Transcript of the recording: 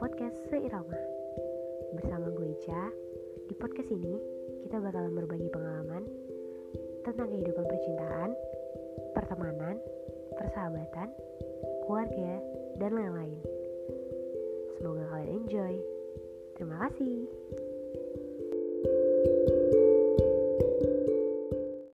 podcast Seirama. Bersama gue Ica. Di podcast ini kita bakalan berbagi pengalaman Tentang kehidupan percintaan, pertemanan, persahabatan, keluarga, dan lain-lain. Semoga kalian enjoy. Terima kasih.